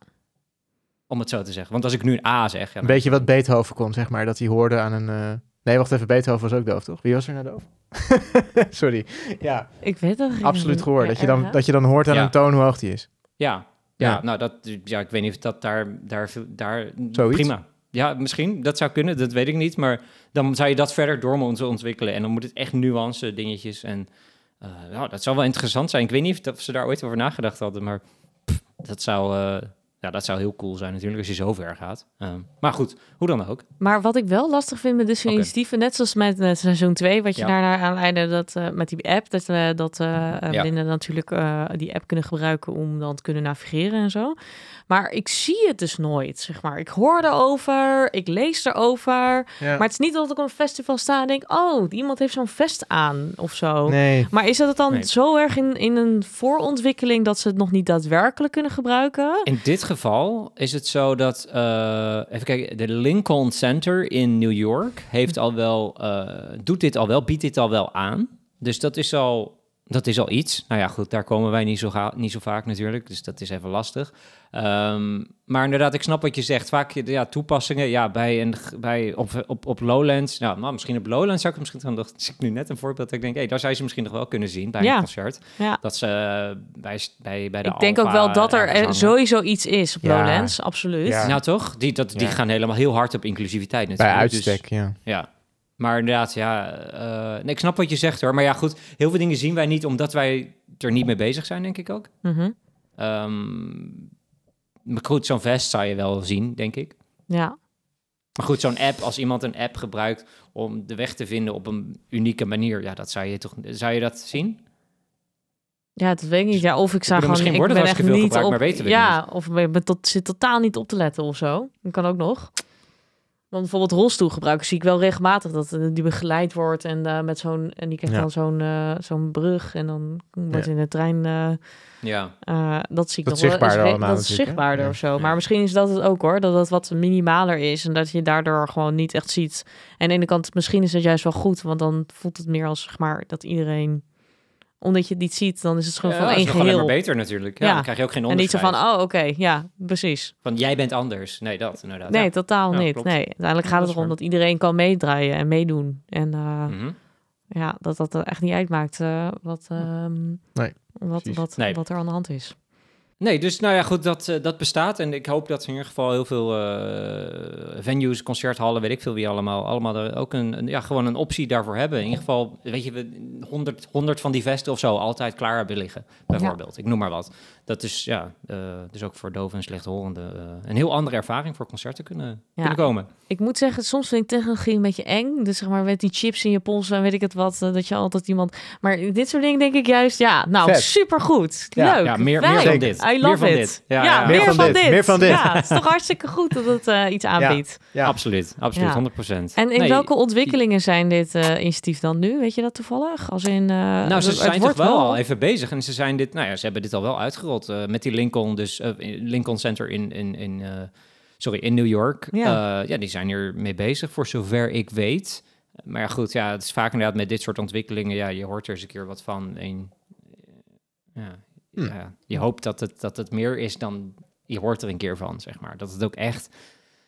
Om het zo te zeggen. Want als ik nu een A zeg, ja, Een beetje wat Beethoven kon, zeg maar. Dat hij hoorde aan een... eh, Nee, wacht even. Beethoven was ook doof, toch? Wie was er nou doof? Sorry. Ja, Ik weet het niet. absoluut gehoord. Ja, Dat je dan, dat je dan hoort aan Ja. een toon hoe hoog die is. Ja, ja, Ja. nou dat, ja, ik weet niet of dat daar, daar, daar Zoiets? prima. Ja, misschien, dat zou kunnen, dat weet ik niet, maar dan zou je dat verder door moeten ontwikkelen en dan moet het echt nuance dingetjes en eh, nou, dat zou wel interessant zijn. Ik weet niet of, ze daar ooit over nagedacht hadden, maar pff, dat zou, eh, ja, dat zou heel cool zijn natuurlijk als je zo ver gaat. Ehm, maar goed, hoe dan ook. Maar wat ik wel lastig vind met dit soort initiatieven, net zoals met eh, seizoen 2, wat je Ja. daarna aanleidde dat, eh, met die app, dat, eh dat Ja. natuurlijk eh, die app kunnen gebruiken om dan te kunnen navigeren en zo. Maar ik zie het dus nooit, zeg maar. Ik hoor erover, ik lees erover, Ja. maar het is niet dat ik op een festival sta en denk, oh, iemand heeft zo'n vest aan of zo. Nee. Maar is dat het dan Nee. zo erg in, in een voorontwikkeling dat ze het nog niet daadwerkelijk kunnen gebruiken? In dit geval is het zo dat, eh, even kijken, de Lincoln Center in New York heeft al wel, eh, doet dit al wel, biedt dit al wel aan. Dus dat is al, dat is al iets. Nou ja, goed, daar komen wij niet zo, ga- niet zo vaak natuurlijk, dus dat is even lastig. Ehm, maar inderdaad, ik snap wat je zegt. Vaak ja, toepassingen, ja, bij een, bij, op, op, op Lowlands. Nou, nou, misschien op Lowlands zou ik misschien dan zie ik nu net een voorbeeld. dat Ik denk, hé, daar zou je ze misschien nog wel kunnen zien bij Ja. een concert. Ja. Dat ze eh, bij, bij, bij de Ik denk ook wel dat er eh, hangen. sowieso iets is op Ja. Lowlands, absoluut. Ja. Nou toch? Die, dat, die Ja. gaan helemaal heel hard op inclusiviteit Bij natuurlijk. Dus- uitstek, ja. ja. Maar inderdaad, ja. eh, nee, ik snap wat je zegt hoor. Maar ja, goed. Heel veel dingen zien wij niet omdat wij er niet mee bezig zijn, denk ik ook. Mhm. Ehm, maar goed, zo'n vest zou je wel zien, denk ik. Ja. Maar goed, zo'n app, als iemand een app gebruikt om de weg te vinden op een unieke manier, ja, dat zou je toch. Zou je dat zien? ja, dat weet ik niet. Ja, of ik zou gewoon... misschien Ik wordt ben het echt hartstikke veel niet gebruikt, op... maar weten we ja, of ik ben tot, zit totaal niet op te letten of zo. Dat kan ook nog. Want bijvoorbeeld rolstoelgebruikers zie ik wel regelmatig dat eh, die begeleid wordt en eh, met zo'n en die krijgt Ja. dan zo'n eh, zo'n brug en dan wordt Ja. in de trein eh, Ja. eh, dat zie ik Dat nog wel. is allemaal dat is zichtbaarder Ja. of zo. Ja. Maar misschien is dat het ook hoor, dat het wat minimaler is en dat je daardoor gewoon niet echt ziet. En aan de ene kant misschien is het juist wel goed, want dan voelt het meer als zeg maar dat iedereen omdat je het niet ziet, dan is het gewoon Ja, van dat één is nog alleen geheel. maar beter natuurlijk. Ja, Ja. Dan krijg je ook geen En niet zo onderscheid. van, oh, oké, ja, precies. Van jij bent anders. Nee, dat inderdaad. Nee, Ja. totaal Ja, niet. klopt. Nee, uiteindelijk gaat het erom dat iedereen kan meedraaien en meedoen. En eh, Mhm. ja, dat dat er echt niet uitmaakt eh, wat, ehm, Nee, wat, precies. wat, Nee. wat er aan de hand is. Nee, dus nou ja, goed, dat, eh, dat bestaat. En ik hoop dat in ieder geval heel veel eh, venues, concerthallen, weet ik veel wie allemaal, allemaal er ook een, een- ja, gewoon een optie daarvoor hebben. In ieder geval, weet je, we 100, 100 van die vesten of zo altijd klaar hebben liggen, bijvoorbeeld. Ik noem maar wat. Dat is, ja, eh, dus ook voor doven en slechthorenden eh een heel andere ervaring voor concerten kunnen, kunnen komen. Ik moet zeggen, soms vind ik technologie een beetje eng. Dus zeg maar met die chips in je pols en weet ik het wat, eh, dat je altijd iemand... Maar dit soort dingen denk ik juist, ja, nou, Vet. supergoed. Ja, Leuk. Ja, meer, meer van dit. I love meer van it. dit. Ja, Ja, ja, meer, van van, dit, dit. meer van dit. Ja, het is toch hartstikke goed dat het eh, iets aanbiedt. Ja. Absoluut, absoluut, Ja. 100%. En in Nee, welke ontwikkelingen zijn dit eh, initiatief dan nu? Weet je dat toevallig? Als in, eh, Nou, ze het zijn toch wel al even bezig. En ze zijn dit, nou ja, ze hebben dit al wel uitgerold eh, met die Lincoln, dus eh, Lincoln Center in, in, in eh, sorry, in New York. Ja. Ja. die zijn hier mee bezig, voor zover ik weet. Maar ja, goed, ja, het is vaak inderdaad met dit soort ontwikkelingen, ja, je hoort er eens een keer wat van. En, ja, Hm. ja, je hoopt dat het, dat het meer is dan je hoort er een keer van, zeg maar. Dat het ook echt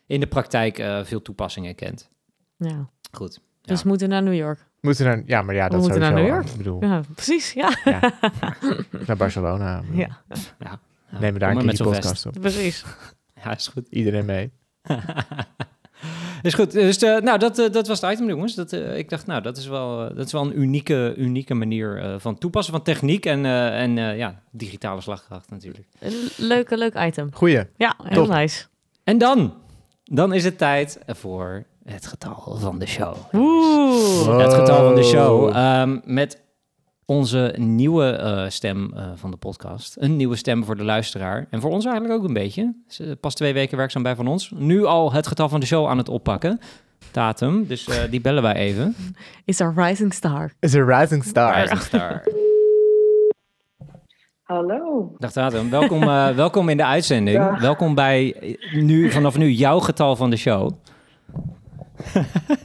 in de praktijk veel toepassingen kent. Ja. Goed. Dus we moeten naar New York. Moeten naar, ja, maar ja, dat moeten naar sowieso. New York. Ik bedoel, Ja, precies. Ja, ja. naar Barcelona. Ja Ja. Nemen we daar een keer podcast op. precies. Ja, is goed. Iedereen mee. is goed. Dus eh, nou, dat, eh, dat was het item, jongens. Dat, eh, ik dacht, nou, dat is wel, dat is wel een unieke, unieke manier eh, van toepassen van techniek en, eh, en eh, ja, digitale slagkracht natuurlijk. Een leuke, leuk item. Goeie. Ja, heel Top. nice. En dan, dan is het tijd voor het getal van de show. Oeh. Het getal van de show. ehm, met onze nieuwe eh, stem eh, van de podcast. Een nieuwe stem voor de luisteraar. En voor ons eigenlijk ook een beetje. Pas twee weken werkzaam bij van ons. Nu al het getal van de show aan het oppakken. Datum. Dus eh, die bellen wij even. Is our rising star. Is a rising star. Rising Star. Hallo. Dag Datum. Welkom, eh, welkom in de uitzending. Dag. Welkom bij nu, vanaf nu jouw getal van de show.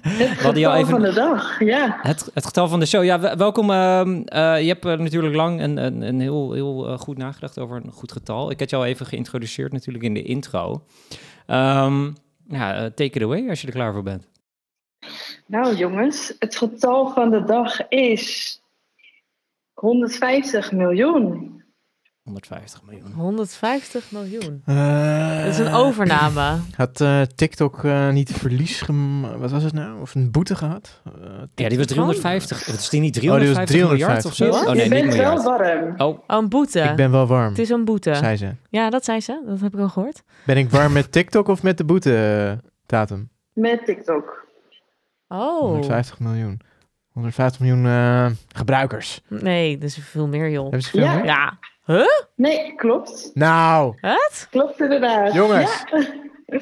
Het getal even- van de dag, ja. Het, het getal van de show. Ja, wel- welkom. ehm, eh, je hebt eh, natuurlijk lang en, en, en heel, heel eh, goed nagedacht over een goed getal. Ik had jou al even geïntroduceerd natuurlijk in de intro. Ehm, ja, take it away als je er klaar voor bent. Nou jongens, het getal van de dag is 150 miljoen. 150 miljoen. 150 miljoen. Eh, Dat is een overname. Had eh, TikTok eh, niet verlies gem... Wat was het nou? Of een boete gehad? Eh, Ja, die was Van? 350. Is die niet Oh, die was 350 miljard of zo? 350. Oh je nee, niet bent wel miljard. warm. Oh, Oh, een boete. Ik ben wel warm, Het is een boete. zei ze. Ja, dat zei ze. Dat heb ik al gehoord. Ben ik warm met TikTok of met de boete datum? Met TikTok. Oh. 150 miljoen. 150 miljoen eh, gebruikers. Nee, dat is veel meer, joh. Hebben ze veel Ja. meer? Ja. Nee, klopt. Nou, Wat? Klopt inderdaad. Jongens. Ja.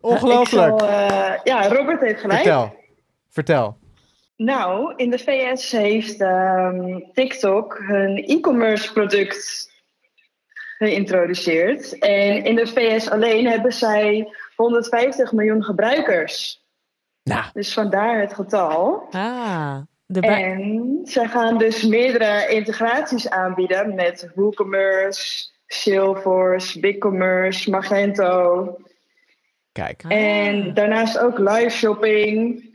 ongelooflijk. Zal, eh, ja, Robert heeft gelijk. Vertel. Vertel. Nou, in de VS heeft ehm, TikTok een e-commerce product geïntroduceerd. En in de VS alleen hebben zij 150 miljoen gebruikers. Nou, Dus vandaar het getal. Ah. De En zij gaan dus meerdere integraties aanbieden met WooCommerce, Salesforce, BigCommerce, Magento. kijk. Ah. En daarnaast ook live shopping.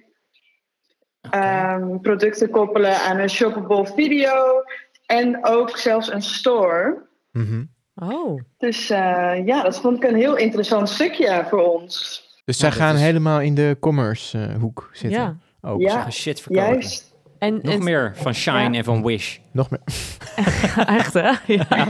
Ehm, producten koppelen aan een shoppable video. En ook zelfs een store. Mhm. Oh. Dus eh, ja, dat vond ik een heel interessant stukje voor ons. Dus zij gaan is- helemaal in de commerce eh, hoek zitten. Ja. Ook. Ja. ze gaan shit verkopen. Juist. En, Nog en- meer van Shine Ja. en van Wish. Nog meer. Echt, hè? Ja.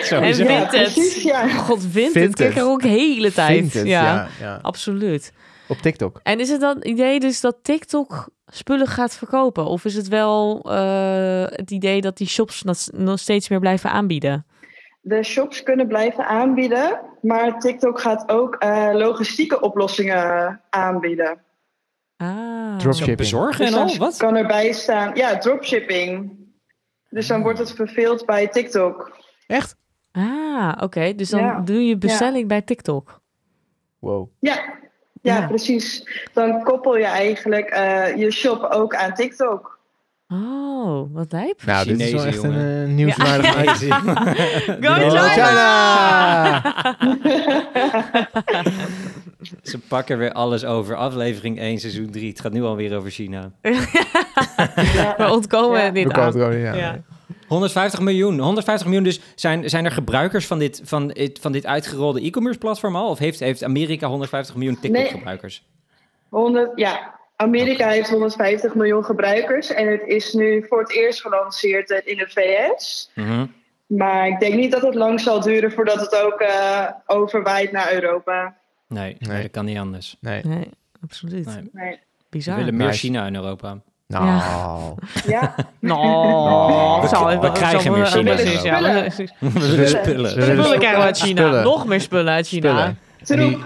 Dat En. Ja, Vinted. precies, ja. God, Vinted. Vinted. Kijk er ook de hele tijd. Vinted, ja. ja, ja. Absoluut. Op TikTok. En is het dan het idee dus dat TikTok spullen gaat verkopen? Of is het wel eh, het idee dat die shops nog- nog steeds meer blijven aanbieden? De shops kunnen blijven aanbieden, maar TikTok gaat ook eh, logistieke oplossingen aanbieden. Ah. Dropshipping. Bezorgen en Dus al? Wat? kan erbij staan, ja, dropshipping. Dus dan wordt het verveeld bij TikTok. Echt? Ah, oké. Dus dan Ja. doe je bestelling bij TikTok. Ja, Wow. ja, Ja. precies. Dan koppel je eigenlijk eh, je shop ook aan TikTok. Oh, wat lijp. Nou, dit is wel echt een uh, nieuwswaardig Ja. item. Go Go China! Ze pakken weer alles over. Aflevering 1, seizoen 3. Het gaat nu alweer over China. We ontkomen Ja. dit We komen aan. ja. Ja. 150 miljoen. 150 miljoen. Dus zijn, zijn er gebruikers van dit, van, dit- van dit uitgerolde e-commerce platform al? Of heeft, heeft Amerika 150 miljoen TikTok-gebruikers? 100, ja, Amerika heeft 150 miljoen gebruikers en het is nu voor het eerst gelanceerd in de VS. Mhm. Maar ik denk niet dat het lang zal duren voordat het ook eh, overwaait naar Europa. Nee, nee, Nee. dat kan niet anders. Nee. Nee, absoluut. Nee. Nee. We Bizar. willen meer. China in Europa. Nou, Ja, Nou, We- zal- we krijgen meer China ja, Europa. precies. We willen willen spullen. spullen. Spullen krijgen we uit China. Spullen. Nog meer spullen uit China. En die,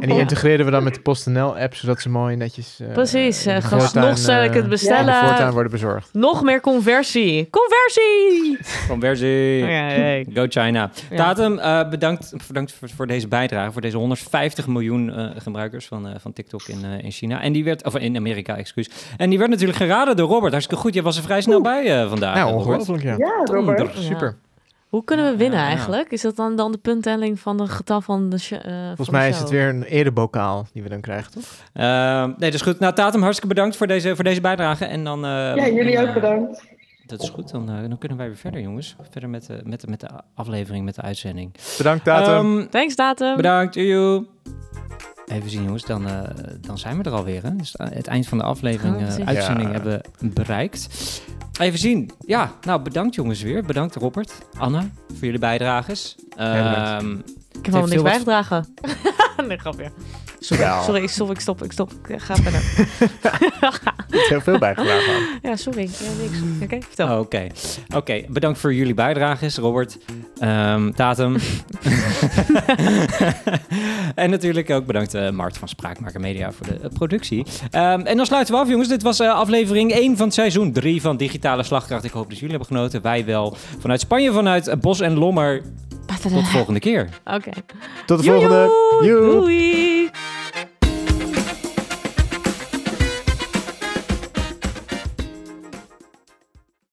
en die integreren we dan met de PostNL-app, zodat ze mooi netjes... eh, Precies, eh, voortuin, nog sneller eh, kunt in bestellen. worden bezorgd. Nog meer conversie. Conversie! Conversie. Ja, hey. Go China. Ja. Tatum, eh, bedankt, bedankt voor, voor deze bijdrage. Voor deze 150 miljoen eh, gebruikers van, eh, van TikTok in, eh, in China. En die werd, of in Amerika, excuus. En die werd natuurlijk geraden door Robert. Hartstikke goed. Je was er vrij snel bij eh, vandaag. Nou, Robert. ongelooflijk, ja. Ja, Robert. Donder. Super. Hoe kunnen we winnen Ja, ja. eigenlijk? Is dat dan, dan de punttelling van de getal van de show? Volgens mij is het weer een erebokaal die we dan krijgen, toch? Eh, nee, dat is goed. Nou, Tatum, hartstikke bedankt voor deze, voor deze bijdrage. En dan... eh, Ja, jullie eh, ook bedankt. Dat is goed. Dan, eh, dan kunnen wij weer verder, jongens. Verder met de, met de, met de aflevering, met de uitzending. Bedankt, Tatum. Ehm, Thanks, datum. Bedankt, joe. Even zien jongens, dan, eh, dan zijn we er alweer. Hè? Dus het eind van de aflevering, Oh, eh, uitzending Ja. hebben we bereikt. Even zien. Ja, nou bedankt jongens weer. Bedankt Robert, Anna, voor jullie bijdrages. bedankt. Ik heb helemaal niks wat- bijgedragen. nee, grapje. Sorry, sorry, ik stop, ik stop, ik stop. Ik ga verder. Heel veel bijgedragen aan. Ja, sorry. Ja, niks. Oké, vertel. Oké, Oké, bedankt voor jullie bijdrages, Robert, Ehm Tatum. en natuurlijk ook bedankt eh, Mart van Spraakmaker Media voor de eh, productie. Ehm, en dan sluiten we af, jongens. Dit was eh, aflevering 1 van seizoen 3 van Digitale Slagkracht. Ik hoop dat jullie hebben genoten. Wij wel. Vanuit Spanje, vanuit eh, Bos en Lommer. Tot de volgende keer. Oké. Tot de volgende. Doei.